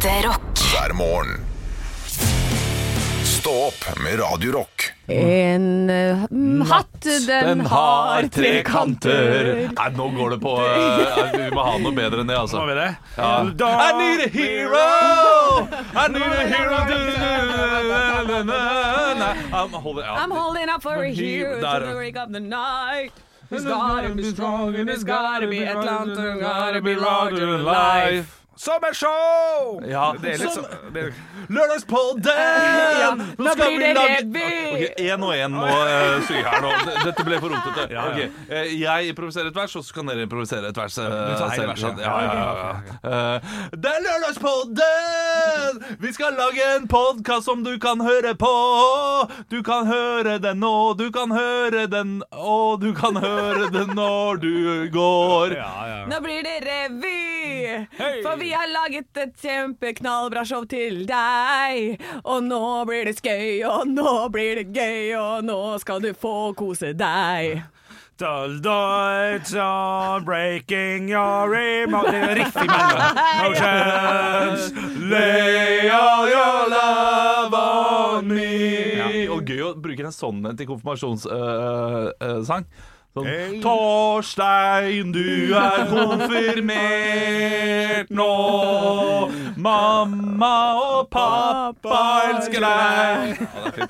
Ekte rock. hver morgen. Stå opp med Radio Rock. En eh, mm, hatt, den har tre kanter. Nei, nå går det på uh, Vi må ha noe bedre enn det, altså. Må vi det? Ja. I need a hero! I need a hero I'm holding, ja. I'm holding up for a hero to the wake up the night. It's gotta be strong and it's gotta be and gotta be larger than life. Sommershow! Ja. Det er litt så det er, Lørdagspodden! Nå nå skal blir vi det lage- En og en må uh, sy her nå. Dette ble for rotete. Ja, ja. Ok, eh, Jeg improviserer et vers, og så kan dere improvisere et vers. hele selv, verset. Ja, ja, ja, ja. Eh, Det er lørdagspodden! Vi skal lage en podkast som du kan høre på. Du kan høre den nå, du kan høre den, og du kan høre den når du går. ja, ja. Nå blir det revy! For vi har laget et kjempeknallbra show til deg. Og nå blir det skøy, og nå blir det gøy, og nå skal du få kose deg. Dull lights on breaking your remote Det er riktig No chance. Lay all your love on me. Og gøy å bruke en sånn en til konfirmasjonssang. Sånn Hey. Torstein, du er konfirmert nå. Mamma og pappa elsker deg. Ja,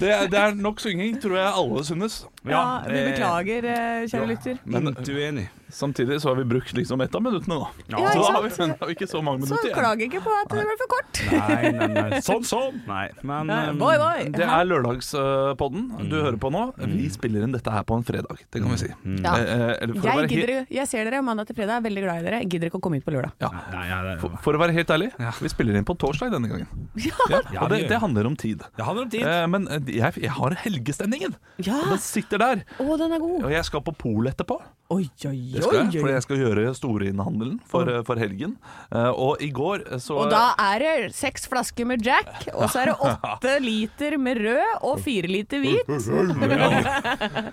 det, er det, er, nok synging, tror jeg alle synes. Ja, vi beklager, eh, kjære lytter. Men Du er enig? Samtidig så har vi brukt liksom ett av minuttene, da. Ja, så da har vi, da har vi ikke så mange Så minutter igjen. klag ikke på at det ble for kort. Nei, nei, nei. Sånn, sånn. Nei, men um, Boy, boy. Det er lørdagspodden du Mm. hører på nå. Vi spiller inn dette her på en fredag, det kan vi si. Ja. Eh, eh, eller for, å Jeg, være gidder, jeg ser dere mandag til fredag, er veldig glad i dere. Jeg gidder ikke å komme hit på lørdag. ja, Nei, ja, det, for, for å være helt ærlig, vi spiller inn på torsdag denne gangen. Ja, Ja, og det, det handler om tid. det handler om tid. Eh, men jeg, jeg har helgestemningen. Den sitter der. Å, den er god. Og jeg skal på polet etterpå. Oi, oi, Det skal jeg, for fordi jeg skal gjøre storinnhandelen for, for helgen. Eh, og i går så Og da er det seks flasker med Jack, og så er det åtte liter med rød og fire liter hvit.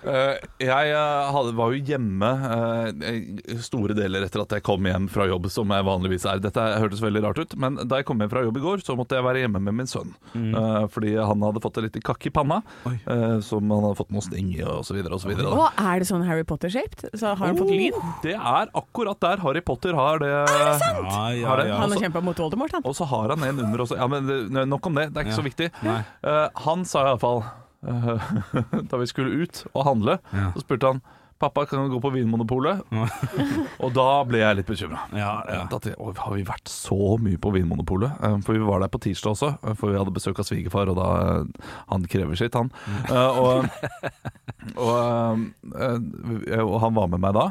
Eh, jeg eh, hadde, var jo hjemme eh, store deler etter at jeg kom hjem fra jobb, som jeg vanligvis er. Dette hørtes veldig rart ut, men da jeg kom hjem fra jobb i går, så måtte jeg være hjemme med min sønn. Eh, fordi han hadde fått en liten kakk i panna, eh, som han hadde fått noe sting i, og så videre og så videre. Og er det sånn Harry Potter-shaped? Så har han fått lyd? Det er akkurat der Harry Potter har det. Er det sant? Ja, ja, Har det? ja. Han har kjempa mot Voldemort, han. Og så har han en under også. Ja, men det- Nok om det, det er ikke Ja. så viktig. Eh, han sa iallfall uh, Da vi skulle ut og handle, Ja. så spurte han Pappa, kan du gå på Vinmonopolet? og da ble jeg litt bekymra. Ja, ja. Har vi vært så mye på Vinmonopolet? Eh, For vi var der på tirsdag også, eh, for vi hadde besøk av svigerfar, og da eh, Han krever sitt, han. Eh, og, og, eh, og han var med meg da.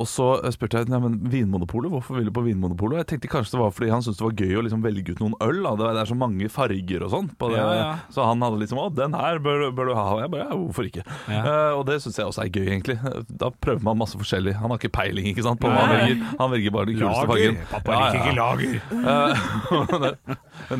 Og så spurte jeg Nei, men Vinmonopolet, hvorfor vil du på Vinmonopolet? Jeg tenkte kanskje det var fordi han syntes det var gøy å liksom velge ut noen øl. Da. Det er- så mange farger og sånn. Ja, ja. Så han hadde liksom Å, den her bør, bør du ha. Og jeg bare Ja, hvorfor ikke? Ja. Eh, og det syns jeg også er gøy, egentlig. Da prøver man masse forskjellig. Han har ikke peiling ikke sant, på hva han velger. Han velger bare den kuleste fargen. Pappa liker ja, ikke lager. Uh,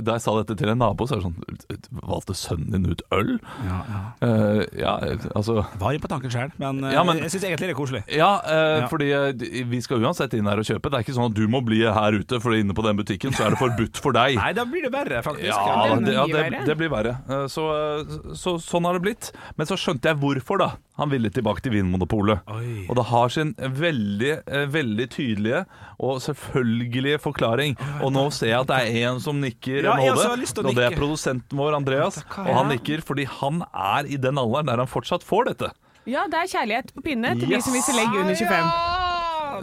da jeg sa dette til en nabo, så er det sånn Valgte sønnen din ut øl? Ja, ja. Eh, ja, altså Var på tanken sjøl, men, eh, Ja, men- jeg syns egentlig det er koselig. Ja, eh, Ja. fordi eh, vi skal uansett inn her og kjøpe. Det er ikke sånn at du må bli her ute, for inne på den butikken så er det forbudt for deg. Nei, da blir det verre, faktisk. Ja, det ja det, det blir verre. Eh, Så, eh, så sånn har det blitt. Men så skjønte jeg hvorfor, da. Han ville tilbake til Vinmonopolet. Og det har sin veldig, eh, veldig tydelige og selvfølgelige forklaring. Og nå ser jeg at det er en som nikker Ja, til å Og det er produsenten vår, Andreas. Og han nikker fordi han er i den alderen der han fortsatt får dette. Ja, det er kjærlighet på pinne til de som viser legg under 25.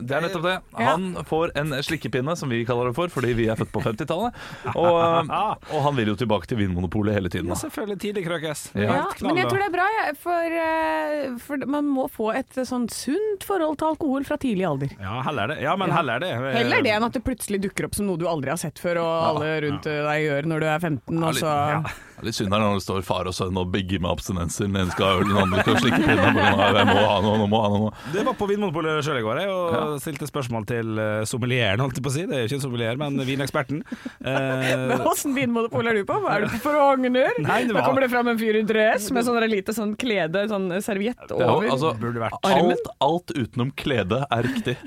Det er nettopp det. Han får en slikkepinne, som vi kaller det for, fordi vi er født på 50-tallet. Og, og han vil jo tilbake til Vinmonopolet hele tiden. Ja, selvfølgelig tidlig krøkes. Ja. Ja, men jeg tror det er bra, for, eh, for man må få et sånn sunt forhold til alkohol fra tidlig alder. Ja, heller det. Ja, men heller det. Heller det enn at det plutselig dukker opp som noe du aldri har sett før, og alle rundt deg gjør når du er 15, og så Ja, Litt synd her når det står far og sønn og begge med abstinenser. Den ene skal ha øl, den andre skal slikke pinna. Jeg må ha noe, nå må ha noe. Det var på Vinmonopolet sjøl i går, jeg, og stilte spørsmål til eh, sommelieren, holdt jeg på å si. Det er jo ikke en sommelier, men vineksperten. Eh, Åssen vinmonopol er du på? Er du på Frogner? Da kommer det fram en fyr i dress med sånn lite sånn klede, sånn serviett over ja, altså, burde vært Armen? alt, alt utenom klede er riktig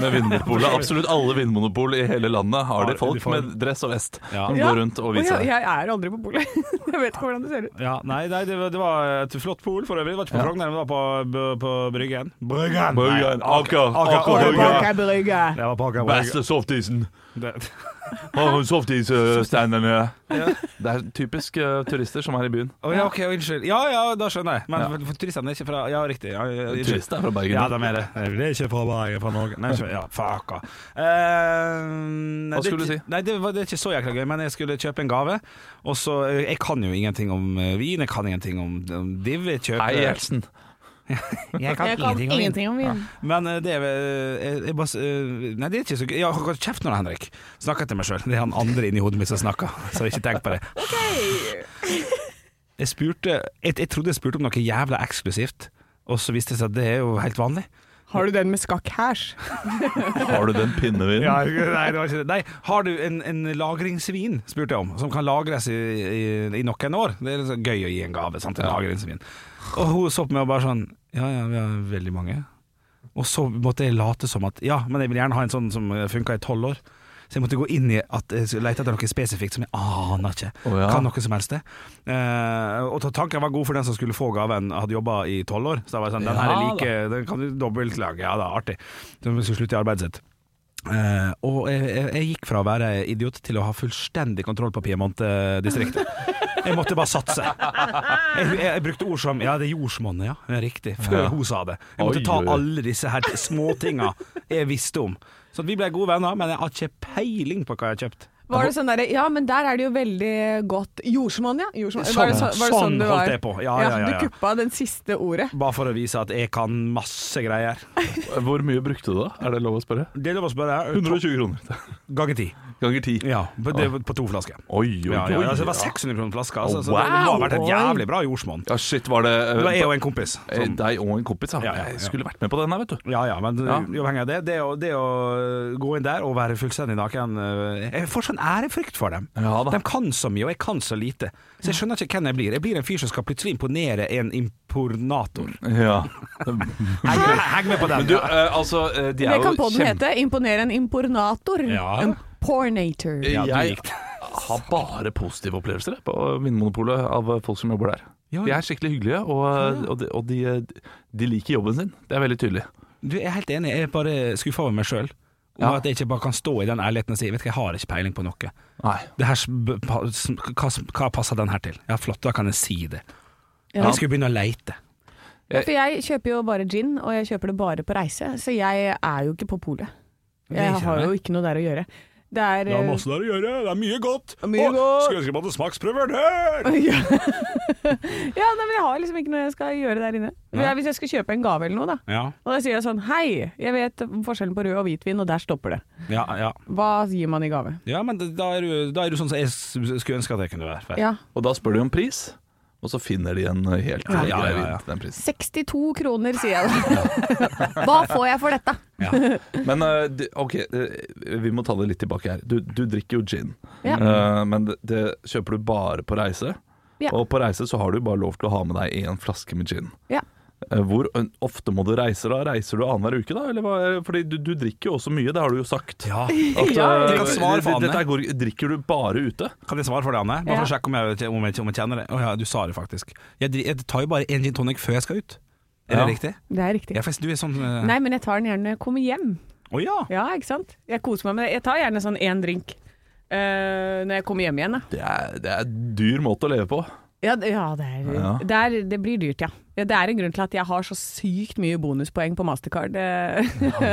med Vinmonopolet. Absolutt alle vinmonopol i hele landet har de Har folk uniform. med dress og vest. Som Ja. går rundt og viser ja, det. jeg er aldri på polet. jeg vet ikke hvordan det ser ut. Ja, nei, nei det, var, det var et flott pol for øvrig. Det var ikke på Ja. Frogner, det var på, på, på Bryggen. Bryggen! Bryggen, Aker, Aker, Aker Aker, Aker. Aker. Aker. Det var på Aker Brygge. Beste softisen. Det- Har softis-standene. Det er typisk uh, turister som er i byen. Oh, ja, ok, unnskyld. Ja ja, da skjønner jeg. Men for, for turistene er ikke fra Ja, riktig. Ja, ja. Turister er fra Bergen. Ja, de er det. Jeg er ikke fra Bergen, fra Norge. Nei, ikke, ja, fuck. Uh, Hva skulle du si? Nei, det, var, det er ikke så jækla gøy, men jeg skulle kjøpe en gave. Og så eh, Jeg kan jo ingenting om eh, vin, jeg kan ingenting om, om div. Jeg kjøper Hei, Jeg Jeg kan ingenting om vin. Men eh, det er vel jeg, bare, eh, Nei, det er ikke så gøy. Jeg har gått kjeft nå, Henrik. Snakker til meg sjøl. Det er han andre inni hodet mitt som snakker, så ikke tenk på det. Jeg spurte jeg, jeg trodde jeg spurte om noe jævla eksklusivt, og så viste det seg at det er jo helt vanlig. Har du den med skakk hæsj? Har du den pinnevinen? Ja, nei, det var ikke det. Nei, har du en, en lagringsvin, spurte jeg om, som kan lagres i, i, i noen år? Det er gøy å gi en gave, sant, en lagringsvin. Og hun så på meg og bare sånn Ja, ja, vi har veldig mange. Og så måtte jeg late som at Ja, men jeg vil gjerne ha en sånn som funka i tolv år. Så jeg måtte gå inn i at jeg lete etter noe spesifikt som jeg aner ikke. Oh, ja. Kan noe som helst det. Eh, og tanken var god for den som skulle få gaven, hadde jobba i tolv år. Så da var jeg sånn, den her er Ja, like, den kan du dobbeltlage. Ja, er artig. Så vi skulle slutte i arbeidet sitt. Eh, og jeg, jeg, jeg gikk fra å være idiot til å ha fullstendig kontroll på Piemonte-distriktet. Jeg måtte bare satse. Jeg, jeg, jeg brukte ord som Ja, det er jordsmonnet, ja. ja. Riktig. Før Ja. hun sa det. Jeg måtte Oi, ta alle disse her småtinga jeg visste om. Så vi ble gode venner, men jeg har ikke peiling på hva jeg har kjøpt. Var det sånn derre Ja, men der er det jo veldig godt Jordsmonn, ja. Jordsmonn. Var det, så, var det Sånn sånn du holdt var? jeg på. Ja, ja, ja, ja. Du kuppa den siste ordet. Bare for å vise at jeg kan masse greier. Hvor mye brukte du da? Er det lov å spørre? Det er lov å spørre. 120 kroner. Ganger ti. Ganger 10. Ja, på, det, på to flasker. Oi, oi, Ja, ja, oi. altså, det var 600 kroner flaska. Altså, oh, wow, det, det må ha vært et jævlig bra jordsmonn. Ja, shit, var det uh, Det var jeg og en kompis. eh, Som, Deg og en kompis, ja. Ja, ja, ja. Jeg skulle vært med på den her, vet du. ja, ja, men Ja. uavhengig av det, det å, det å gå inn der og være fullstendig naken eh, Jeg sånn ærefrykt for dem. Ja da. De kan så mye, og jeg kan så lite. Så jeg skjønner ikke hvem jeg blir. Jeg blir en fyr som skal plutselig imponere en impornator. Ja. Heng, heng med på den. Men du, uh, altså, eh, de er Det kan podden hete. Imponere en impornator. Ja. En pornator. Ja, Jeg har bare positive opplevelser på Vinmonopolet av folk som jobber der. De er skikkelig hyggelige, og, og, de, og de, de liker jobben sin. Det er veldig tydelig. Du, jeg er helt enig. Jeg er bare skuffa over meg sjøl. Om Ja. at jeg ikke bare kan stå i den ærligheten og si Vet du hva, jeg har ikke peiling på noe. Nei. Det her, hva, hva passer den her til? Ja, flott, da kan jeg si det. Ja. Jeg skulle begynne å leite. Ja, For jeg kjøper jo bare gin, og jeg kjøper det bare på reise, så jeg er jo ikke på polet. Jeg har jo ikke noe der å gjøre. Det er Det har eh, masse der å gjøre, det er mye godt. Mye Å, godt. Skulle ønske man hadde smaksprøver der! ja, ja nei, men jeg har liksom ikke noe jeg skal gjøre der inne. Nei. Hvis jeg skal kjøpe en gave eller noe, da. Ja, Og da sier jeg sånn Hei, jeg vet forskjellen på rød og hvitvin, og der stopper det. ja, ja. Hva gir man i gave? ja men da er, du, da er du sånn som jeg skulle ønske at jeg kunne være. Ja. Og da spør du om pris, og så finner de en helt Ja, grei ja, ja, ja. til den prisen. 62 kroner, sier jeg da. Hva får jeg for dette? Ja. Men eh, ok, eh, vi må ta det litt tilbake her. Du, du drikker jo gin, Ja. Eh, men det, det kjøper du bare på reise. Ja. Og på reise så har du bare lov til å ha med deg én flaske med gin. Ja. Hvor ofte må du reise da? Reiser du annenhver uke da? Eller hva? Fordi du, du drikker jo også mye, det har du jo sagt. Ja. At, Ja, kan svare for dette Anne. går, drikker du bare ute? Kan jeg svare for det, Anne? Bare for å sjekke om jeg, om jeg, om jeg kjenner det. Å ja, du sa det faktisk. Jeg, jeg tar jo bare én gin tonic før jeg skal ut. Er Ja. det riktig? Det er riktig. Ja, for du er sånn uh... Nei, men jeg tar den gjerne når jeg kommer hjem. Å ja. Ja, ikke sant? Jeg koser meg med det. Jeg tar gjerne sånn én drink uh, når jeg kommer hjem igjen. Da. Det er, det er en dyr måte å leve på. Ja, det, ja, det, er, Ja. Det, er, det blir dyrt, ja. ja. Det er en grunn til at jeg har så sykt mye bonuspoeng på Mastercard. Ja,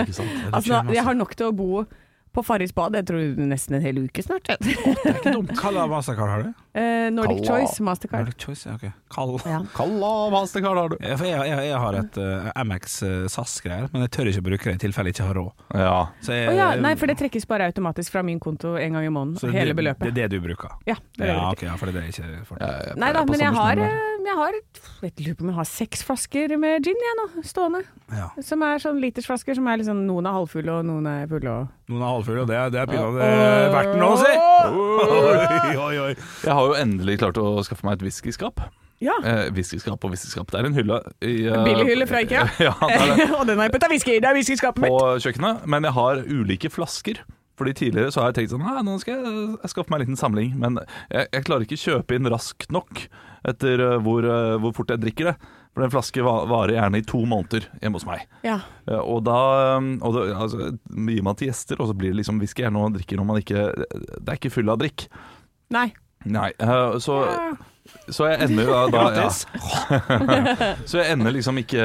ikke sant? altså, jeg har nok til å bo På Farris bad, jeg tror nesten en hel uke snart. det er ikke dumt. Hva slags mastercard har du? Eh, Nordic Kalla. Choice Mastercard. Nordic Choice, ja, ok. Kall. Ja. Kalla mastercard har du. Jeg, jeg, jeg har et uh, Amex uh, SAS-greier, men jeg tør ikke bruke det i tilfelle jeg ikke har råd. Ja. Så jeg, oh, ja, nei, for det trekkes bare automatisk fra min konto en gang i måneden. så Hele det, beløpet. Det er det du bruker? Ja, det er det Ja, jeg ok, ja, for det er det jeg ikke får. Jeg- Nei da, men jeg har, eh, jeg har Jeg lurer på om jeg har seks flasker med gin jeg nå, stående. Ja. Som er sånn litersflasker som er liksom Noen er halvfulle og noen er fulle og Noen er halvfulle, og det, det er pinadø verdt den å si! Oi, oi, oi. Jeg har jo endelig klart å skaffe meg et whiskyskap. Ja. Eh, whiskyskap og whiskyskap. Det er en hylle i uh, Billighylle fra IKEA. ja, og den har jeg putta whisky i. Det er whiskyskapet På kjøkkenet. Men jeg har ulike flasker. Fordi Tidligere så har jeg tenkt sånn nå skal jeg, jeg skaffe meg en liten samling. Men jeg, jeg klarer ikke kjøpe inn raskt nok etter eh, hvor, eh, hvor fort jeg drikker det. For en flaske varer gjerne i to måneder hjemme hos meg. Ja. Eh, Og da og det, altså, gir man til gjester, og så blir det liksom whisky. Er drikker når man ikke Det er ikke full av drikk. Nei. Nei, uh, så, så jeg ender da, da ja. Så jeg ender liksom ikke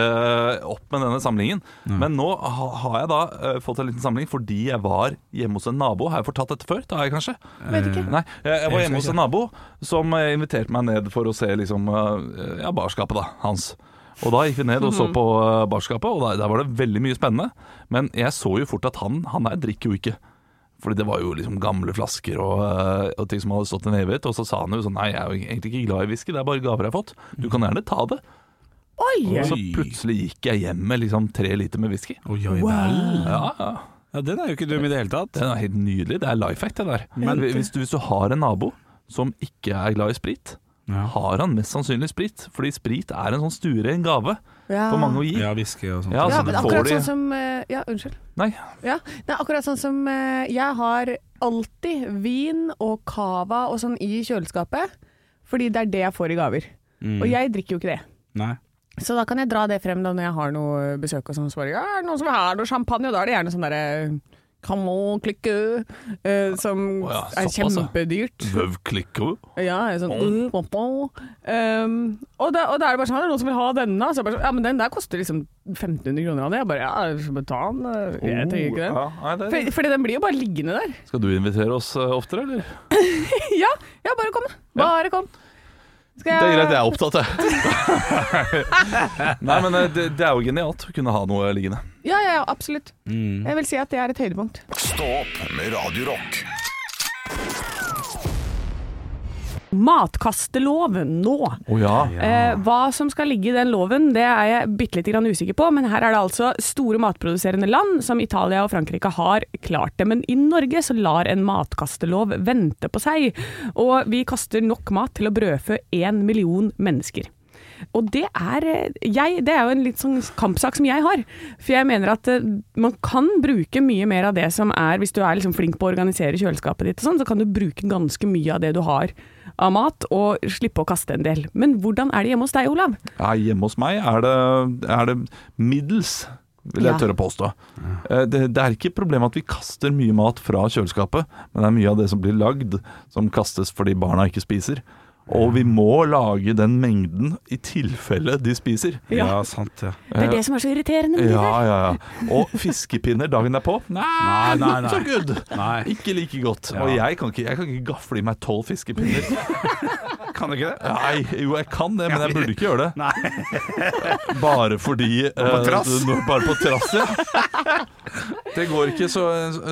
opp med denne samlingen. Men nå har jeg da eh, fått en liten samling fordi jeg var hjemme hos en nabo. Har jeg fortalt dette før? Det har jeg kanskje? Vet ikke. Nei, jeg, var hjemme hos en nabo som eh, inviterte meg ned for å se liksom, eh, ja, barskapet da, hans. Og da gikk vi ned og så på eh, barskapet, og der, der var det veldig mye spennende. Men jeg så jo fort at han, han der drikker jo ikke. Fordi det var jo liksom gamle flasker og, eh, og ting som hadde stått en evighet. Og så sa han jo sånn Nei, jeg er jo egentlig ikke glad i whisky, det er bare gaver jeg har fått. Du kan gjerne ta det. Oi! Og så plutselig gikk jeg hjem med liksom tre liter med whisky. Oi, oi, vel. Ja, ja. Ja, den er jo ikke dum i det hele tatt. Den er helt nydelig. Det er life hack, det der. Men- hvis, du, hvis du har en nabo som ikke er glad i sprit, Ja. har han mest sannsynlig sprit. Fordi sprit er en sånn stueren gave Ja. for mange å gi. Ja, whisky og sånt. Ja, Ja, altså, men akkurat sånn som eh, Ja, unnskyld. Nei, Ja, det er akkurat sånn som eh, Jeg har alltid vin og cava og sånn i kjøleskapet, fordi det er det jeg får i gaver. Mm. Og jeg drikker jo ikke det. Nei. Så da kan jeg dra det frem da når jeg har noe besøk og sånn. Så bare, ja, er det noen som vil ha noe champagne? Og da er det gjerne sånn derre Clique, eh, som oh ja, er kjempedyrt. vøvklikko. Ja, sånn uh, pom, pom. Um, og, da, og da er det bare sånn, er det noen som vil ha denne? Så bare sånn, ja, men den der koster liksom 1500 kroner av det. Jeg bare, ja, ta den. eh, Jeg trenger ikke den. Ja, nei, det, For, fordi den blir jo bare liggende der. skal du invitere oss eh, oftere, eller? Ja, ja bare kom. Bare kom. Skal Det er greit, jeg er opptatt, jeg. Nei, men eh, det, det er jo genialt å kunne ha noe liggende. Ja, ja, ja, absolutt. Mm. Jeg vil si at det er et høydepunkt. Stå opp med Radio Rock. Matkasteloven nå. Oh, ja. Eh, hva som skal ligge i den loven, det er jeg bitte litt grann usikker på, men her er det altså store matproduserende land, som Italia og Frankrike, har klart det. Men i Norge så lar en matkastelov vente på seg, og vi kaster nok mat til å brødfø én million mennesker. Og det er, eh, jeg, det er jo en litt sånn kampsak som jeg har. For jeg mener at eh, man kan bruke mye mer av det som er Hvis du er liksom flink på å organisere kjøleskapet ditt og sånn, så kan du bruke ganske mye av det du har av mat, og slippe å kaste en del. Men hvordan er det hjemme hos deg, Olav? Ja, hjemme hos meg er det, er det middels, vil jeg Ja. tørre påstå. Eh, Det, det er ikke problemet at vi kaster mye mat fra kjøleskapet, men det er mye av det som blir lagd som kastes fordi barna ikke spiser. Og vi må lage den mengden i tilfelle de spiser. Ja. Ja. sant, ja. Det er det som er så irriterende med det Ja, der. ja, ja. Og fiskepinner dagen derpå? Nei, Nei, nei, nei. so good. Nei. Ikke like godt. Ja. Og jeg kan ikke, jeg kan ikke gafle i meg tolv fiskepinner. Kan du ikke det? Nei, jo, jeg kan det, men jeg burde ikke gjøre det. Nei. Bare fordi På trass? eh, bare på trass, ja. Det går ikke, så,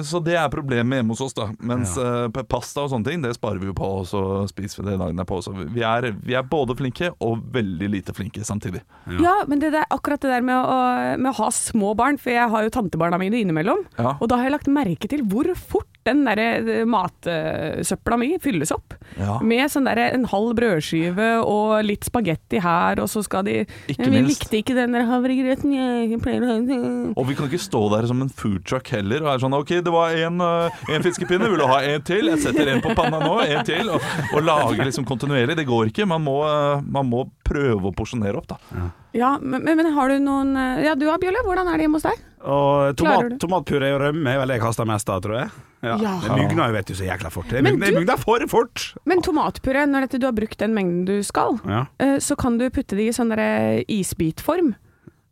så det er problemet hjemme hos oss, da. Mens eh, p- pasta og sånne ting, det sparer vi jo på, og så spiser vi det dagen derpå. Så vi er, vi er både flinke og veldig lite flinke samtidig. Ja, men det der, akkurat det der med å, med å ha små barn, for jeg har jo tantebarna mine innimellom, Ja. og da har jeg lagt merke til hvor fort den der eh, matsøpla mi fylles opp. Ja. Med sånn der en halv brødskive og litt spagetti her, og så skal de Ikke Vi minst. likte ikke den der havregrøten, jeg pleier å. Og vi kan ikke stå der som en food truck heller og er sånn OK, det var en, eh, en fiskepinne, vil du ha en til? Jeg setter en på panna nå, en til. Og, og lage liksom kontinuerlig. Det går ikke. Man må, eh, man må prøve å porsjonere opp, da. Ja, men, men men har du noen eh, Ja, du da, Bjølle, hvordan er det hjemme hos deg? Og Klarer tomat, du? tomatpuré og rømme er vel det jeg kaster mest av, tror jeg. Ja. Ja. Det mugner jo vet du så jækla fort. Det mugner, du- mugner for fort! Men tomatpuré, når dette, du har brukt den mengden du skal, Ja. eh, så kan du putte det i sånn isbitform,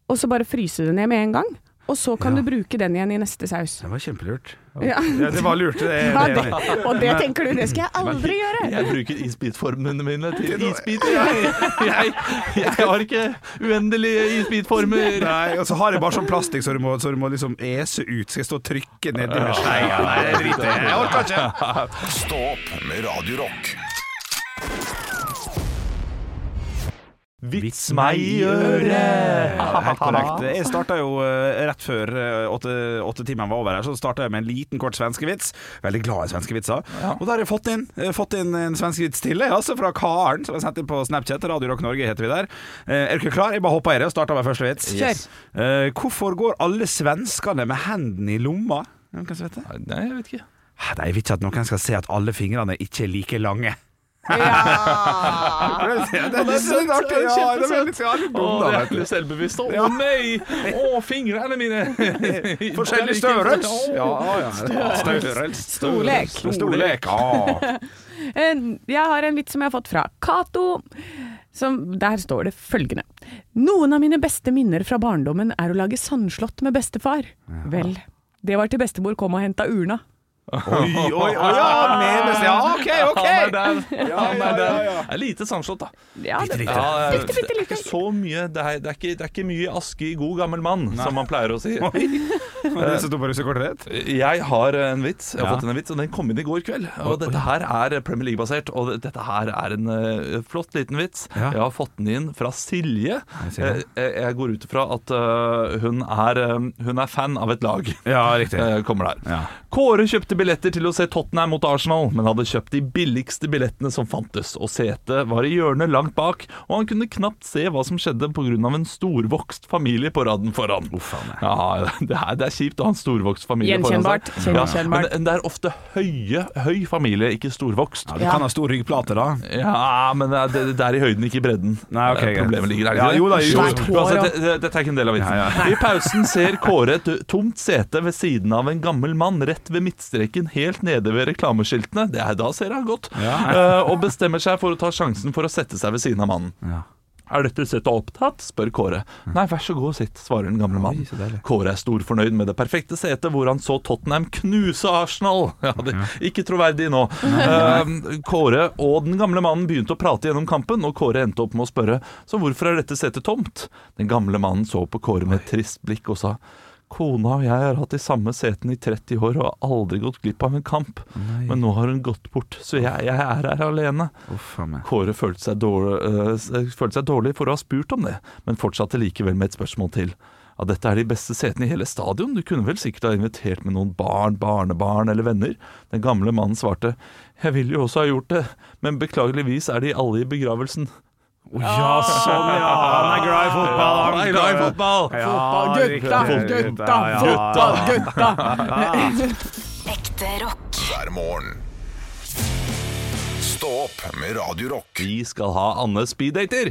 og så bare fryse det ned med en gang. Og så kan Ja. du bruke den igjen i neste saus. Det var kjempelurt. Ja. Ja, det var lurt. Det, det, Ja, det, og det tenker du, det skal jeg aldri gjøre! Jeg bruker isbitformene mine til isbiter. Jeg, jeg, jeg har ikke uendelige isbitformer. Nei, og så har jeg bare sånn plastikk så du må, så du må liksom ese ut. Skal jeg stå og trykke nedi med skeia? Nei, jeg driter i. Jeg orker ikke. Stå opp med Radio Rock. Vits meg i øret! Helt korrekt. Jeg starta jo eh, rett før eh, åtte, åtte timer var over her, så starta jeg med en liten, kort svenskevits. Veldig glad i svenskevitser. Og da har jeg fått inn, eh, fått inn en svenskevits til, altså fra Karen, som jeg sendte inn på Snapchat. Radio Rock Norge heter vi der. Er dere klar? Jeg bare hopper i det og starter med første vits. Eh, hvorfor går alle svenskene med hendene i lomma? Noen som vet det? Nei, jeg vet ikke. Jeg vil ikke at noen skal se at alle fingrene ikke er like lange. Ja. det, er litt artig. Ja, det er litt ja, litt Å, dum, det er selvbevisst. Å nei! Å, fingrene mine! Forskjellig størrelse. Ja, ja. Størrelse. Storlek. Storlek. Ja. Jeg har en vits som jeg har fått fra Cato. Som, der står det følgende. Noen av mine beste minner fra barndommen er å lage sandslott med bestefar. Vel, det var til bestemor kom og henta urna. Oi, oi, oi, ja, med. Ja, OK, OK. Han er der. Ja, Han er der. ja, ja. Det er lite sandslott, da. Ja, det, lite, Ja, det, er ikke så mye Det er, det er, ikke, det er ikke mye aske i god gammel mann, som man pleier å si. Oi. Jeg har en vits, jeg har fått en vits, og den kom inn i går kveld. Og dette her er Premier League-basert, og dette her er en uh, flott liten vits. Jeg har fått den inn fra Silje. Silje. Eh, Jeg, jeg går ut ifra at uh, hun, er, um, hun er fan av et lag. Ja, riktig. Eh, kommer der. Kåre kjøpte billetter til å se Tottenham mot Arsenal, men hadde kjøpt de billigste billettene som fantes, og setet var i hjørnet langt bak, og han kunne knapt se hva som skjedde pga. en storvokst familie på raden foran. Ja, det er, det er kjipt å ha en storvokst familie Gjenkjennbart, foran seg. Ja, men det er ofte høye, høy familie, ikke storvokst. Ja, du kan ha stor ryggplate, da. Ja, men det er, det, er i høyden, ikke i bredden. Nei, ok, Eh. Problemet ligger der. Ja, jo da, jo, Uansett, og- det, det, dette er ikke en del av vitsen. Ja, ja. I pausen ser Kåre et tomt sete ved siden av en gammel mann rett ved midtstreken helt nede ved reklameskiltene. Det er, da ser han godt. Eh, og bestemmer seg for å ta sjansen for å sette seg ved siden av mannen. Ja. Er dette settet opptatt? spør Kåre. Nei, vær så god, og sitt, svarer den gamle mannen. Kåre er storfornøyd med det perfekte setet, hvor han så Tottenham knuse Arsenal. Ja, det, Ikke troverdig nå. Eh, Kåre og den gamle mannen begynte å prate gjennom kampen, og Kåre endte opp med å spørre så hvorfor er dette setet tomt. Den gamle mannen så på Kåre med et trist blikk og sa Kona og jeg har hatt de samme setene i 30 år og har aldri gått glipp av en kamp. Men nå har hun gått bort, så jeg, jeg er her alene. Uff. Kåre følte seg, dårlig, øh, følte seg dårlig for å ha spurt om det, men fortsatte likevel med et spørsmål til. Ja, dette er de beste setene i hele stadion. Du kunne vel sikkert ha invitert med noen barn, barnebarn eller venner? Den gamle mannen svarte. Jeg ville jo også ha gjort det, men beklageligvis er de alle i begravelsen. Ja, sånn, ja. Han er glad i fotball. Han er glad i fotball! Ja, Fotball, gutta, gutta, fotball, gutta! Ekte rock. hver morgen. Opp med Radio Rock. Vi skal ha Anne speeddater.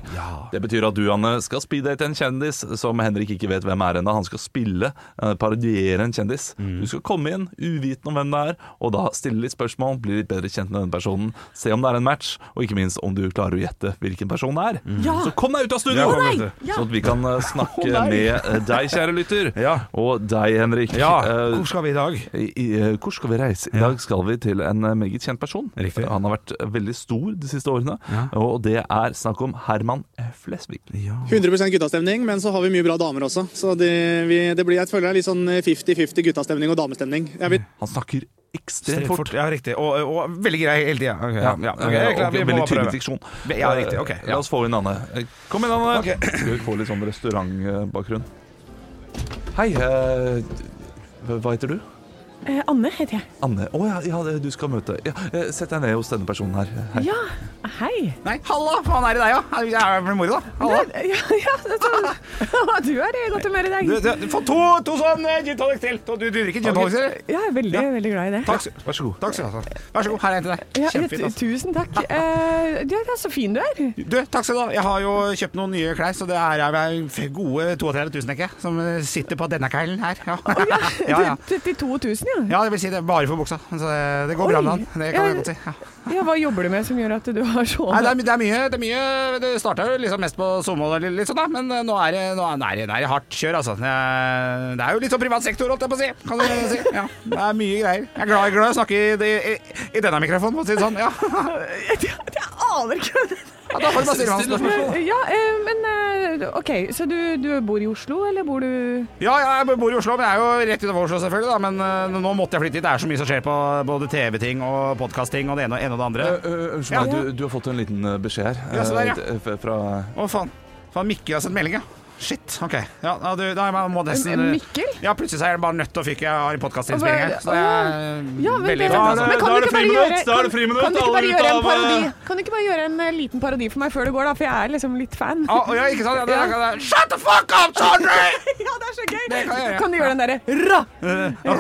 Det betyr at du, Anne, skal speeddate en kjendis som Henrik ikke vet hvem er ennå. Han skal spille, eh, parodiere en kjendis. Mm. Du skal komme inn uvitende om hvem det er, og da stille litt spørsmål, bli litt bedre kjent med den personen, se om det er en match, og ikke minst om du klarer å gjette hvilken person det er. Ja. Så kom deg ut av studio! Ja! Ja. Sånn at vi kan snakke snakke med eh, deg, kjære lytter, Ja. og deg, Henrik. Ja, Eh, hvor skal vi i dag? i, i, eh, hvor skal vi reise? I Ja. dag skal vi til en eh, meget kjent person. Riktig. Han har vært eh, veldig stor de siste årene, Ja. og det er snakk om Herman Flesvig. Ja. 100% guttastemning, men så har vi mye bra damer også. Så det, vi, det blir, jeg føler det er litt sånn 50-50 guttastemning og damestemning. Jeg vil, Han snakker ekstremt fort. fort. Ja, riktig. Og, og veldig grei hele tida. Okay, ja. Ja, Okay, eh, jeg klar. Vi veldig tydelig diksjon. Ja, riktig. Ok. Ja. La oss få inn Anne. Eh, Kom inn, Anne. Okay. Skal vi få litt sånn restaurantbakgrunn? Hei, eh, hva heter du? Eh, Anne heter jeg. Anne. Å ja, ja, du skal møte ja, eh, Sett deg ned hos denne personen her. Hei. Ja, hei. Nei, halla! Faen er det deg, ja? Jeg er vel moro, da. Halla. Det- Ja, ja, det er- du er i godt humør i dag. Du, du, Få to, to sånn eh, gin tonic til. Du, du drikker gin tonic, eller? Jeg er veldig, veldig glad i det. Takk, skal- vær så god. Takk skal du ha. Vær så god, her er en til deg. Ja, Kjempefint. Altså. Tusen takk. Eh, ja, ja, så fin du er. Du, takk skal du ha. Jeg har jo kjøpt noen nye klær, så det er er vel gode 32 000, tenker jeg, som sitter på denne kælen her. Ja, ja, ja. 32 000, ja. Ja, det vil si det er bare for buksa. Så det, det går bra med han. Det kan Ja, jeg godt si. Ja. Ja, hva jobber du med som gjør at du har så Nei, det er, det er mye Det, er mye, det starta jo liksom mest på Somo og litt, sånn, da. Men eh, nå er det, nå er, det, er det hardt kjør, altså. Det er, jo litt sånn privat sektor, holdt jeg på å si. Kan du si. Ja, det er mye greier. Jeg er glad, jeg er glad snakke i, i, i denne mikrofonen, for å si det sånn. Ja. Jeg, jeg aner ikke ja da får du bare stille meg spørsmål. Ja, eh, men eh, OK, så du, du bor i Oslo, eller bor du Ja, ja, jeg bor i Oslo, men jeg er jo rett utenfor Oslo, selvfølgelig. Da. Men eh, nå måtte jeg flytte hit. Det er så mye som skjer på både TV-ting og podkast-ting og det ene og ene og det andre. Unnskyld Ja. meg, du, du har fått en liten eh, beskjed her. Ja, se der, ja. eh, f- Fra Å, faen. Faen, Mikke har sendt melding, ja. Shit, OK. Ja, du, da må jeg nesten Mikkel? Ja, plutselig er jeg bare nødt til å fyke. Jeg har en podkastinnspilling her. Så det er Ja, men, veldig det, altså. men kan Da du er det ikke bare friminutt, gjøre da er det kan- du ikke alle bare ut gjøre en av, eh, parodi Kan du ikke bare gjøre en eh, liten parodi for meg før det går, da? For jeg er liksom litt fan. Å, ja, ikke sant? Ja, det, det, det. Shut the fuck up, Sondre! Ja, det er så gøy! Det kan jeg gjøre. Kan du gjøre den derre ra?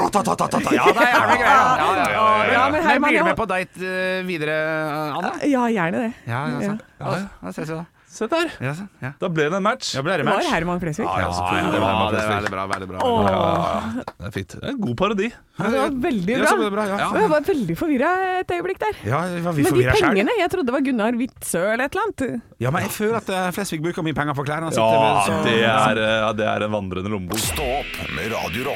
Ratatatatata. Ja, det er jævlig greier. Ja, ja, ja, ja, ja. Ja, men Herman, blir du med på date eh, videre, Anne? Ja, gjerne det. Ja, ja, sant. Ja, ja, ses vi da. Se der! Ja, så, Ja. Da ble det en match. Ja, ble det Det var? Herman Flesvig. Ja, ja, ja, Det var Herman det er veldig bra. Veldig bra. Det er fint. Det er en god parodi. det var veldig bra. det bra, Jeg var veldig forvirra et øyeblikk der. Ja, var vi Men de pengene, selv. jeg trodde det var Gunnar Witzøe eller et eller annet. Ja, men jeg føler at eh, Flesvig bruker mye penger på klærne. Ja, det er, eh, ja, det er en vandrende lommebok. Stå opp med Radio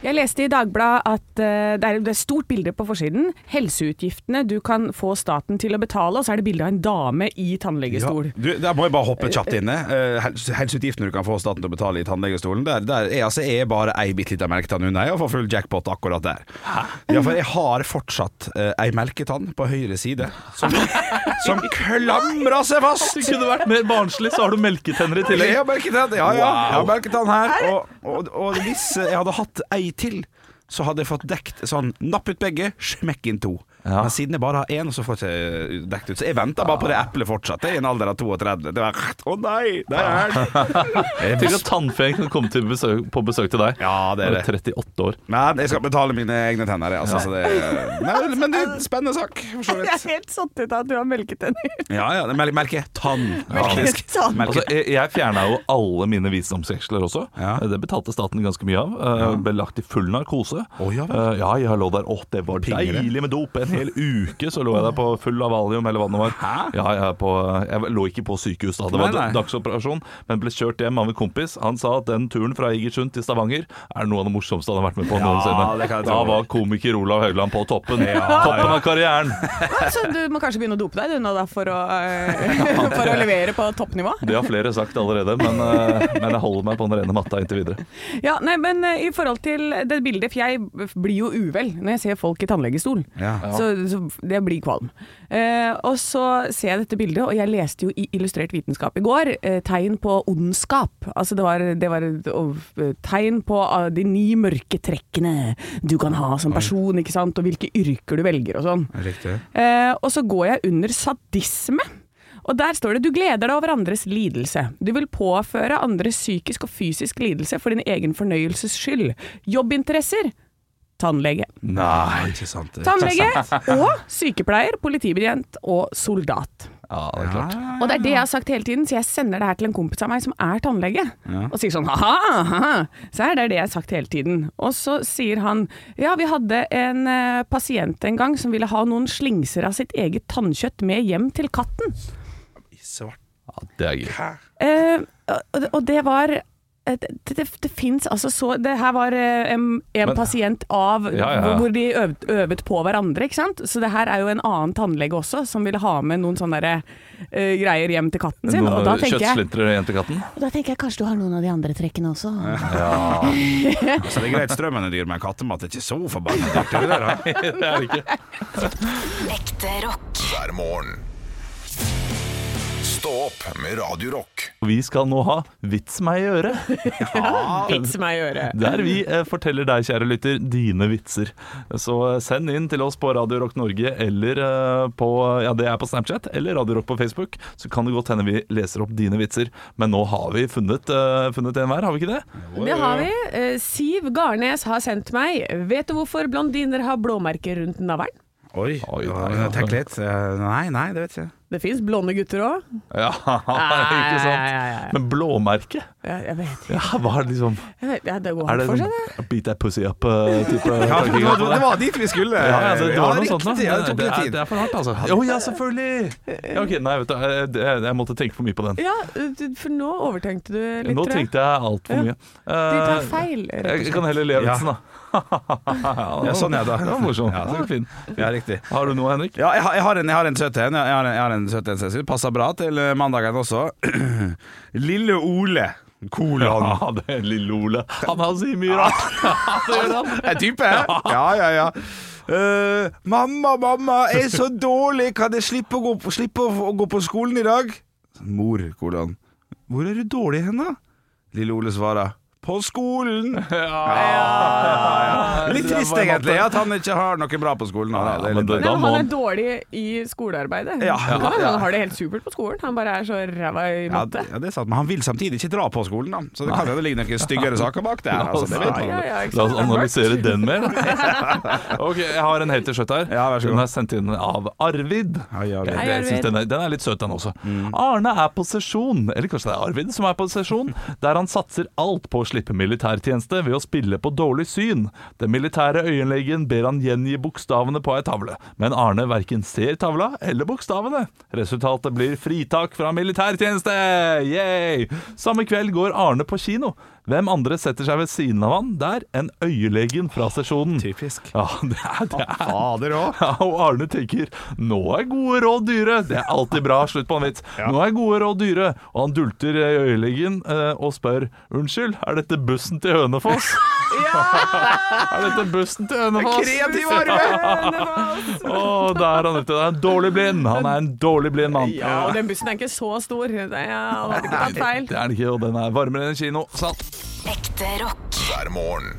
Jeg leste i Dagbladet at uh, det er et stort bilde på forsiden. Helseutgiftene du kan få staten til å betale, og så er det bilde av en dame i tannlegestol. Ja. Du, der må jeg bare hoppe kjapt inn. Uh, Helseutgiftene du kan få staten til å betale i tannlegestolen, der, der er, altså, er bare ei bitte lita melketann unna jeg å få full jackpot akkurat der. Ja, for jeg har fortsatt uh, ei melketann på høyre side som, som klamrer seg fast. Hvis Du kunne vært mer barnslig, så har du melketenner i tillegg. Jeg har melketann, ja, ja. Jeg har melketann her. Og, og, og hvis jeg hadde hatt ei til, så hadde jeg fått dekt sånn Napp ut begge, smekk inn to. Ja. Men siden jeg bare har én, så får jeg ikke dekt ut. Så jeg venter bare på det eplet fortsatt. Det er i en alder av 32. Det var Å nei, der er den! Tenk at tannfeen kan komme til besøk, på besøk til deg. Ja, det er det. 38 år. Men jeg skal betale mine egne tenner, jeg, altså. Så det, men, men det er en spennende sak, Jeg er helt satt ut av at du har melketenner. Ja, ja. Mel merke tann, faktisk. Tann. Melke. Altså, jeg, jeg fjerna jo alle mine visdomsveksler også. Ja. Det betalte staten ganske mye av. Eh, Ble lagt i full narkose. Oh, ja vel. Eh, ja, jeg lå der. Å, det var Pingere. deilig med dop. En hel uke så lå jeg der på full av valium eller hva det var. Hæ? Ja, jeg, på, jeg lå ikke på sykehus da. Det var Nei, nei. dagsoperasjon, men ble kjørt hjem av en kompis. Han sa at den turen fra Egersund til Stavanger er noe av det morsomste han har vært med på Ja, noensinne. det kan jeg Da var komiker Olav Haugland på toppen. Ja, toppen ja. av karrieren. Så du må kanskje begynne å dope deg du nå da, for å, for å levere på toppnivå? Det har flere sagt allerede, men, eh, men jeg holder meg på den rene matta inntil videre. Ja, nei, men eh, i forhold til det bildet, for jeg blir jo uvel når jeg ser folk i tannlegestol. Ja. Så, så det blir kvalm. Eh, og så ser jeg dette bildet, og jeg leste jo i Illustrert vitenskap i går eh, tegn på ondskap. Altså det var, det var tegn på ah, de ni mørke trekkene du kan ha som person, ikke sant, og hvilke yrker du velger og sånn. Eh, og så går jeg under sadisme. Og der står det du gleder deg over andres lidelse. Du vil påføre andres psykisk og fysisk lidelse for din egen fornøyelses skyld. Jobbinteresser tannlege. Nei, ikke sant. Tannlege og sykepleier, politibetjent og soldat. Ja, det er klart. Og det er det jeg har sagt hele tiden, så jeg sender det her til en kompis av meg som er tannlege. Og sier sånn ha-ha, ha-ha. Så er det det jeg har sagt hele tiden. Og så sier han ja, vi hadde en uh, pasient en gang som ville ha noen slingser av sitt eget tannkjøtt med hjem til katten. Svart. Ja, det er gøy. Uh, og, det var det, det, det fins altså så Det her var eh, en, en Men- pasient av Ja, ja, ja. Hvor, hvor de øvet, øvet på hverandre, ikke sant. Så det her er jo en annen tannlege også som ville ha med noen sånne der, uh, greier hjem til katten sin. Og da Noen tenker jeg kjøttslintrer hjem til katten. og da tenker jeg kanskje du har noen av de andre trekkene også. Altså, det er greit strømmen er dyr, men kattemat er ikke så forbanna dyrt. det der, det er det ikke. Ekte rock. hver morgen. Stå opp med Radio Rock. Vi skal nå ha Vits meg i øret. Ja, Vits meg i øret. Der vi eh, forteller deg, kjære lytter, dine vitser. Så eh, send inn til oss på Radio Rock Norge eller eh, på Ja, det er på Snapchat eller Radio Rock på Facebook. Så kan det godt hende vi leser opp dine vitser. Men nå har vi funnet, uh, funnet en hver, har vi ikke det? Det har vi. Siv Garnes har sendt meg. Vet du hvorfor blondiner har blåmerker rundt navlen? Oi, Oi, ja, tenk litt. Nei, nei, det vet jeg ikke. Det fins blonde gutter òg. Ja, ikke sant? Men blåmerke? Jeg vet ikke. Ja, hva er det liksom Jeg vet, ja, det går Er det for seg, det. sånn beat that pussy up-type? Ja, det, var, det var dit vi skulle. Ja, ja, det, det var noe sånt. da. ja, det tok det, litt er, tid. det er for hardt, altså. Å ja, selvfølgelig! Ja, ok, Nei, vet du, jeg, jeg, jeg måtte tenke for mye på den. Ja, for nå overtenkte du litt, Nå tenkte jeg altfor Ja. mye. De tar Eh, feil, rett og Jeg kan heller le av Ja. vitsen, da. Ja, sånn er det. Det var morsomt. Ja, fin. Ja, riktig. Har du noe, Henrik? Ja, jeg har, jeg har en, jeg har en søt en. Jeg har en, jeg har en søt en, Cecil. Passer bra til mandagene mandagen også. Lille Ole. Kolon. Ja, det er lille Ole. Han har så mye rart. Det er type? Ja, ja, ja. Uh, mamma, mamma, jeg er så dårlig. Kan jeg slippe å gå på, å gå på skolen i dag? Mor, kolon. Hvor er du dårlig hen, da? Lille Ole svarer. På skolen. Litt trist, egentlig, at han ikke har noe bra på skolen. Er men det- Nei, men han er dårlig i skolearbeidet. Ja. Det Ja. Han har det helt supert på skolen. Han bare er så ræva i matte. ja, det er sant, Men han vil samtidig ikke dra på skolen, da. Så det kan hende det ligger noen styggere saker bak der. Altså, det Ja, ja, ja, La oss analysere den mer. Ok, Jeg har en helt til slutt her. Ja, vær så god. Den er sendt inn av Arvid. Ja, ja, Hei, Arvid. den, er, den er litt søt, den også. Mm. Arne er på sesjon, eller kanskje det er Arvid som er på sesjon, der han satser alt på slippe militærtjeneste ved å spille på dårlig syn. Den militære øyenlegen ber han gjengi bokstavene på ei tavle, men Arne verken ser tavla eller bokstavene. Resultatet blir fritak fra militærtjeneste! Yay! Samme kveld går Arne på kino. Hvem andre setter seg ved siden av han der enn øyelegen fra sesjonen? Typisk. Ja, det er, det er Fader òg. ja, og Arne tenker Nå er gode råd dyre Det er alltid bra, slutt på en vits Nå er gode råd dyre Og han dulter i øyelegen eh, og spør Unnskyld, er dette bussen til Hønefoss? ja! er dette bussen til Hønefoss? Kreativ Arve! Åh, der er han ute Det er en dårlig blind Han er en dårlig blind mann Ja, og den bussen er ikke så stor. Det er, ikke tatt feil. Det er den ikke, og den er varmere enn en kino Sant Ekte rock. hver morgen.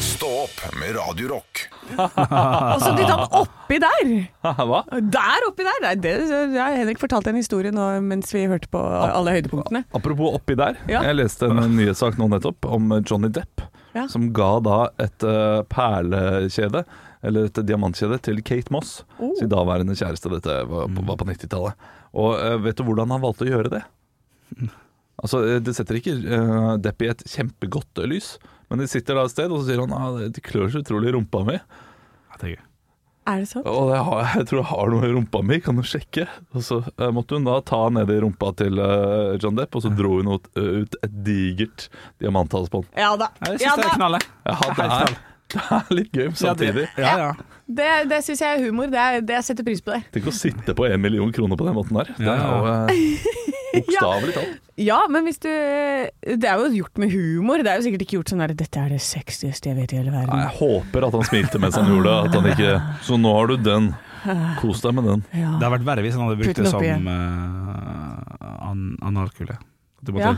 Stå opp med Radio Rock. Og så dytta han oppi der! Hva? Der oppi der! Nei, Det, har Henrik fortalte en historie nå mens vi hørte på alle høydepunktene. Apropos oppi der. Ja. Jeg leste en nyhetssak nå nettopp om Johnny Depp. Ja. Som ga da et uh, perlekjede, eller et diamantkjede, til Kate Moss. Oh. Sin daværende kjæreste. Dette var på, var på 90-tallet. Og uh, vet du hvordan han valgte å gjøre det? Altså, eh, Det setter ikke uh, Depp i et kjempegodt lys, men de sitter da et sted, og så sier han ah, det klør så utrolig i rumpa mi. Er det sant? Og det har, jeg tror jeg har noe i rumpa mi, kan du sjekke? Og så uh, måtte hun da ta ned i rumpa til uh, John Depp, og så dro hun ut, ut et digert diamanthalsbånd. Ja da. Jeg Ja, syns det da. er knallet. Ja, det er, det er litt gøy samtidig. Ja, ja. Det, det syns jeg er humor. Det, er, det jeg setter pris på det. Tenk å sitte på en million kroner på den måten der. Det Ja, er jo eh, bokstavelig talt. Ja, men hvis du Det er jo gjort med humor. Det er jo sikkert ikke gjort sånn der 'Dette er det sexieste jeg vet i hele Nei, verden'. Jeg håper at han smilte mens han gjorde det. At han ikke Så nå har du den. Kos deg med den. Ja. Det hadde vært verre hvis han hadde brukt det som uh, an analkule. Ja.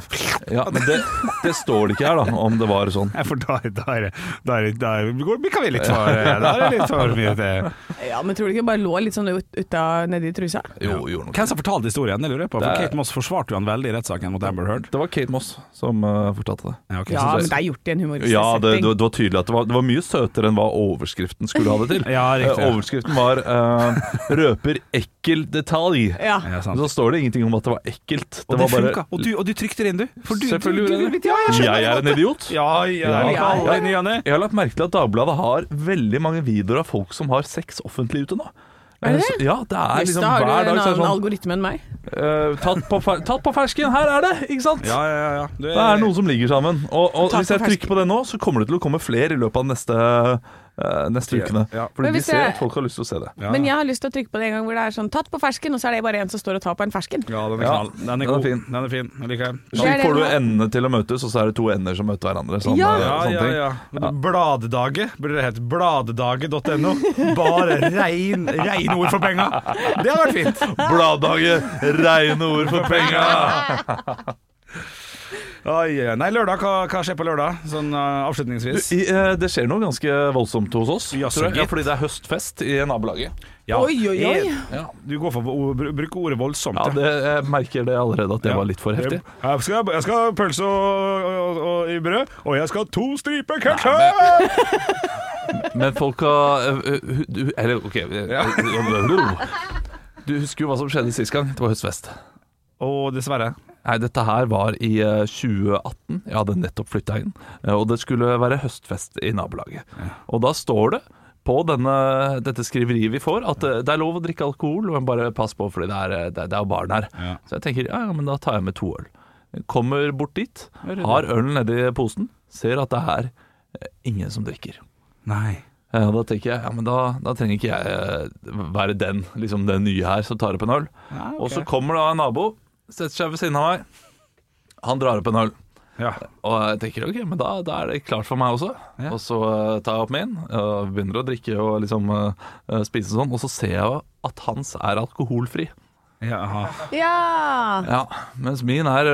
Ja, Men det, det står det ikke her, da, om det var sånn. Ja, for da, da er det Da er det da går- kan vi litt for Da er det litt for mye til ja, men tror du ikke det bare lå litt sånn ut, av nedi trusa? Jo, gjorde nok Hvem som fortalte historien? Det lurer jeg på. For Det Kate Moss forsvarte jo han veldig i rettssaken mot Amber Heard. Det var Kate Moss som uh, fortalte det. Ja, okay. Ja, men det er gjort i en humoristisk Ja, det, setting. det, det var tydelig at det var, det var mye søtere enn hva overskriften skulle ha det til. Ja, riktig. uh, overskriften var uh, 'røper ekkel detalj'. Ja. Ja, sant. Så står det ingenting om at det var ekkelt. Og var det funka. Og, du- og du trykte det inn, du. For du, Selvfølgelig du, gjorde du, jeg. Ja, jeg Jeg er en idiot. Ja, ja, Ja, ja, ja, i ny og ne. Jeg har lagt merke til at Dagbladet har veldig mange videoer av folk som har sex offentlig ute nå. Er det Eh, Ja, det er liksom da har du en dag det annen sånn algoritme enn meg. Uh, tatt, på fer tatt på fersken, her er det! Ikke sant? Ja, ja, ja. Du Det er noen som ligger sammen. Og, og hvis jeg trykker på det nå, så kommer det til å komme flere i løpet av neste, neste Ja, ukene. ja. Fordi de ser jeg- at folk har lyst til å se det. Ja. Men jeg har lyst til å trykke på det en gang hvor det er sånn 'tatt på fersken', og så er det bare en som står og tar på en fersken. Ja, den er Ja, knall. Den er den er fin. Den er fin. Jeg liker den. Det Slik får du endene til å møtes, og så er det to ender som møter hverandre. Sånn, Ja. eh, Ja, sånne ja, ja. Bladdage burde det hett. Bladdage.no. Bare rein, rein ord for penga. Det hadde vært fint. Bladdage, reine ord for penga! Oi. Nei, lørdag, hva, hva skjer på lørdag? Sånn uh, avslutningsvis. I, uh, det skjer noe ganske voldsomt hos oss, Ja, tror jeg. Ja, fordi det er høstfest i nabolaget. Ja. Oi, oi, oi. Ja. Du går for å bruke ordet voldsomt. Ja, det, jeg merker det allerede at det Ja. var litt for heftig. Jeg skal, jeg skal ha pølse og, og, og, i brød, og jeg skal ha to striper ketsjup! Men folk har eh, Eller OK. Du husker jo hva som skjedde sist gang. Det var høstfest. Og dessverre. Nei, dette her var i eh, 2018. Jeg hadde nettopp flytta inn, eh, og det skulle være høstfest i nabolaget. Og da står det på denne, dette skriveriet vi får, at eh, det er lov å drikke alkohol, men bare pass på, fordi det er, eh, det er, barn her. Ja. Så jeg tenker ja, ja, men da tar jeg med to øl. Kommer bort dit, har ølen nedi posen, ser at det er eh, ingen som drikker. Nei. Ja, da tenker jeg ja, men da, da trenger ikke jeg eh, være den, liksom den nye her som tar opp en øl. Ja, okay. Og så kommer da en nabo, setter seg ved siden av meg. Han drar opp en øl. Ja. Og jeg tenker ok, men da, da er det klart for meg også. Ja. Og så uh, tar jeg opp min, og begynner å drikke og liksom eh, spise sånn. Og så ser jeg at hans er alkoholfri. Jaha. Ja! Ja, Mens min er,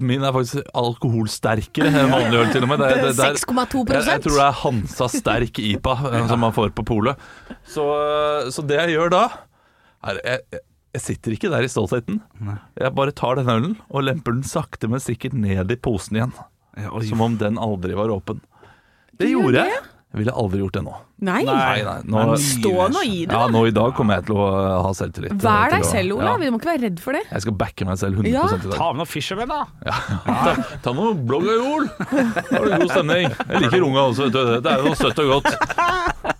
min er faktisk alkoholsterkere enn vanlig øl, til og med. Det, det, det er- 6,2 jeg, jeg tror det er Hansa sterk IPA som man får på polet. Så, så det jeg gjør da er, jeg, jeg- sitter ikke der i stoltheten. Jeg bare tar den ølen og lemper den sakte, men sikkert ned i posen igjen. Ja. Som om den aldri var åpen. Det du gjorde jeg. Jeg ville aldri gjort det nå. Nei. Nei, nei, nå, Stå nå i det. ja, nå i dag kommer jeg til å ha selvtillit. Vær deg selv, Ola. Ja, Vi må ikke være redd for det. jeg skal backe meg selv 100 Ja. i dag. Ta med noe Fisherman, da. Ta, ta noe blogg og jol. Da har du god stemning. Jeg liker unga også, vet du. Det er jo noe søtt og godt.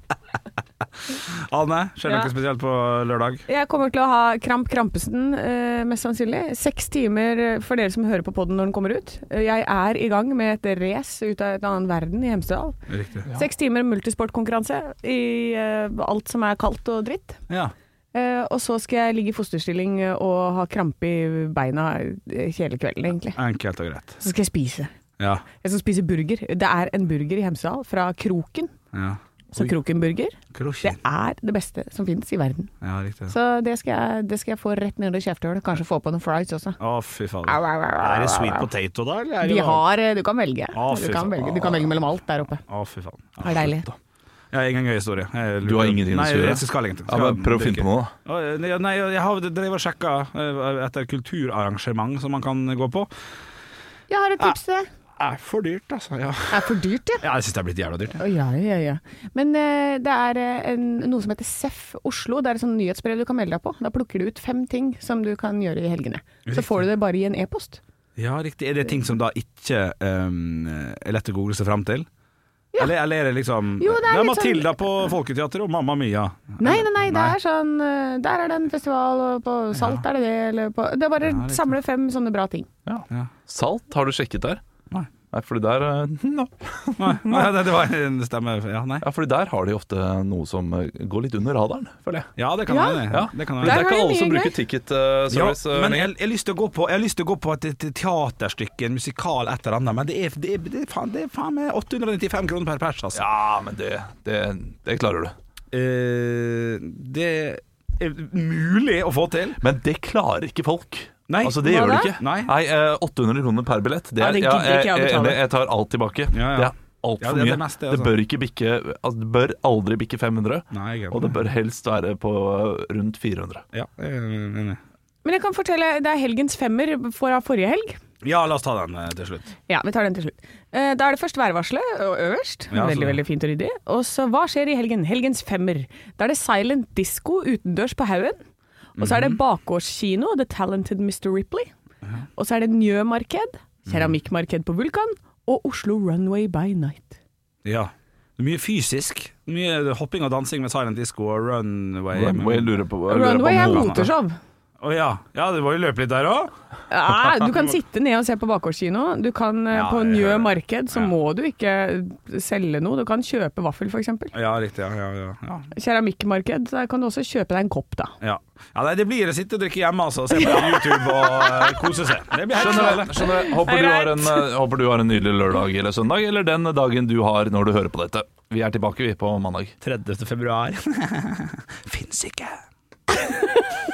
Anne, skjer det Ja. noe spesielt på lørdag? Jeg kommer til å ha Kramp Krampesen, eh, mest sannsynlig. Seks timer eh, for dere som hører på podden når den kommer ut. Eh, Jeg er i gang med et race ut av en annen verden i Hemsedal. Riktig. Seks timer multisportkonkurranse i alt som er kaldt og dritt. Ja. Uh, og så skal jeg ligge i fosterstilling og ha krampe i beina hele kvelden, egentlig. Enkelt og greit. Så skal jeg spise. Ja. Jeg skal spise burger. Det er en burger i Hemsedal fra Kroken. ja. Så Krokenburger, det er det beste som finnes i verden. Ja, riktig. Så det skal jeg, det skal jeg få rett ned i kjeftehullet. Kanskje få på noen fries også. Å, fy faen. Au, au, au, au, Er det sweet potato, da? Eller er det De har eh, Du kan velge. Å, Du kan velge, du kan velge mellom alt der oppe. Å, fy faen. Det er deilig. Jeg har ingen gøy historie. Jeg Du har ingenting å si? jeg skal ingenting. Ja, men prøv å finne på noe. da. Nei, nei, jeg har drevet og sjekka eh, etter kulturarrangement som man kan gå på. Jeg har et tips til deg. Er for dyrt, altså. Ja, Det er for dyrt, ja. ja jeg syns det er blitt jævla dyrt. Å, Ja, ja, ja. Men uh, det er eh, en, noe som heter SEF Oslo. Det er et sånn nyhetsbrev du kan melde deg på. Da plukker du ut fem ting som du kan gjøre i helgene. Så får du det bare i en e-post. Ja, riktig. Er det ting som da ikke um, er lett å google seg fram til? Eller, eller er det liksom Jo, det er litt Matilda på Folketeatret og Mamma Mia. Nei, nei, nei. Det er sånn eh, Der er det en festival, og på Salt er det det, eller på Det er bare Ja, samle fem sånne bra ting. Ja. Salt, har du sjekket der? Nei. Nei, fordi der eh, no. Nei, nei, det, var en stemme Ja, nei. Ja, fordi der har de ofte noe som eh, går litt under radaren, føler jeg. Ja, det kan Ja. være. Ja. Det kan Det er ikke alle som bruker gøy. ticket Uh, Ja, service. eh, men jeg, jeg, har lyst til å gå på, jeg har lyst til å gå på et, et teaterstykke, en musikal, et eller annet, men det er, det er, det er, faen, det er faen meg 895 kroner per pers, altså. Ja, men det, det, det klarer du. Uh, det er mulig å få til. Men det klarer ikke folk. Nei. Altså, det gjør det? du ikke. Nei. eh, 800 kroner per billett. Det er, Nei, det ja, jeg jeg, jeg tar alt tilbake. Ja, ja. Det er altfor Ja, det er det meste, altså. det altså. bør ikke bikke altså, Det bør aldri bikke 500, Nei, og det bør helst være på eh, rundt 400. Ja, jeg. Men jeg kan fortelle, det er helgens femmer fra forrige helg. Ja, la oss ta den eh, til slutt. Ja, vi tar den til slutt. Eh, Da er det først værvarselet øverst. Ja, veldig, så- veldig fint og ryddig. Og så hva skjer i helgen? Helgens femmer. Da er det silent disco utendørs på haugen. Og så er det bakgårdskino, The Talented Mr. Ripley. Og så er det Njø-marked, keramikkmarked på Vulkan og Oslo Runway by Night. Ja. Mye fysisk. Mye hopping og dansing med silent disco og runway. Runway lurer på Runway er moteshow. Å ja. ja, det var jo løpe litt der òg. Ja, du kan sitte ned og se på bakgårdskino. Du kan eh, Ja, På Njø marked så Ja. må du ikke selge noe. Du kan kjøpe vaffel, f.eks. Ja, riktig. Ja, ja, ja. ja. Keramikkmarked, der kan du også kjøpe deg en kopp, da. ja. ja nei, det blir å sitte og drikke hjemme altså, og se på YouTube og uh, kose seg. Det blir helt Skjønner, skjønner. Håper, du har en, eh, håper du har en nydelig lørdag eller søndag, eller den dagen du har når du hører på dette. Vi er tilbake vi på mandag. 30. februar. Fins ikke.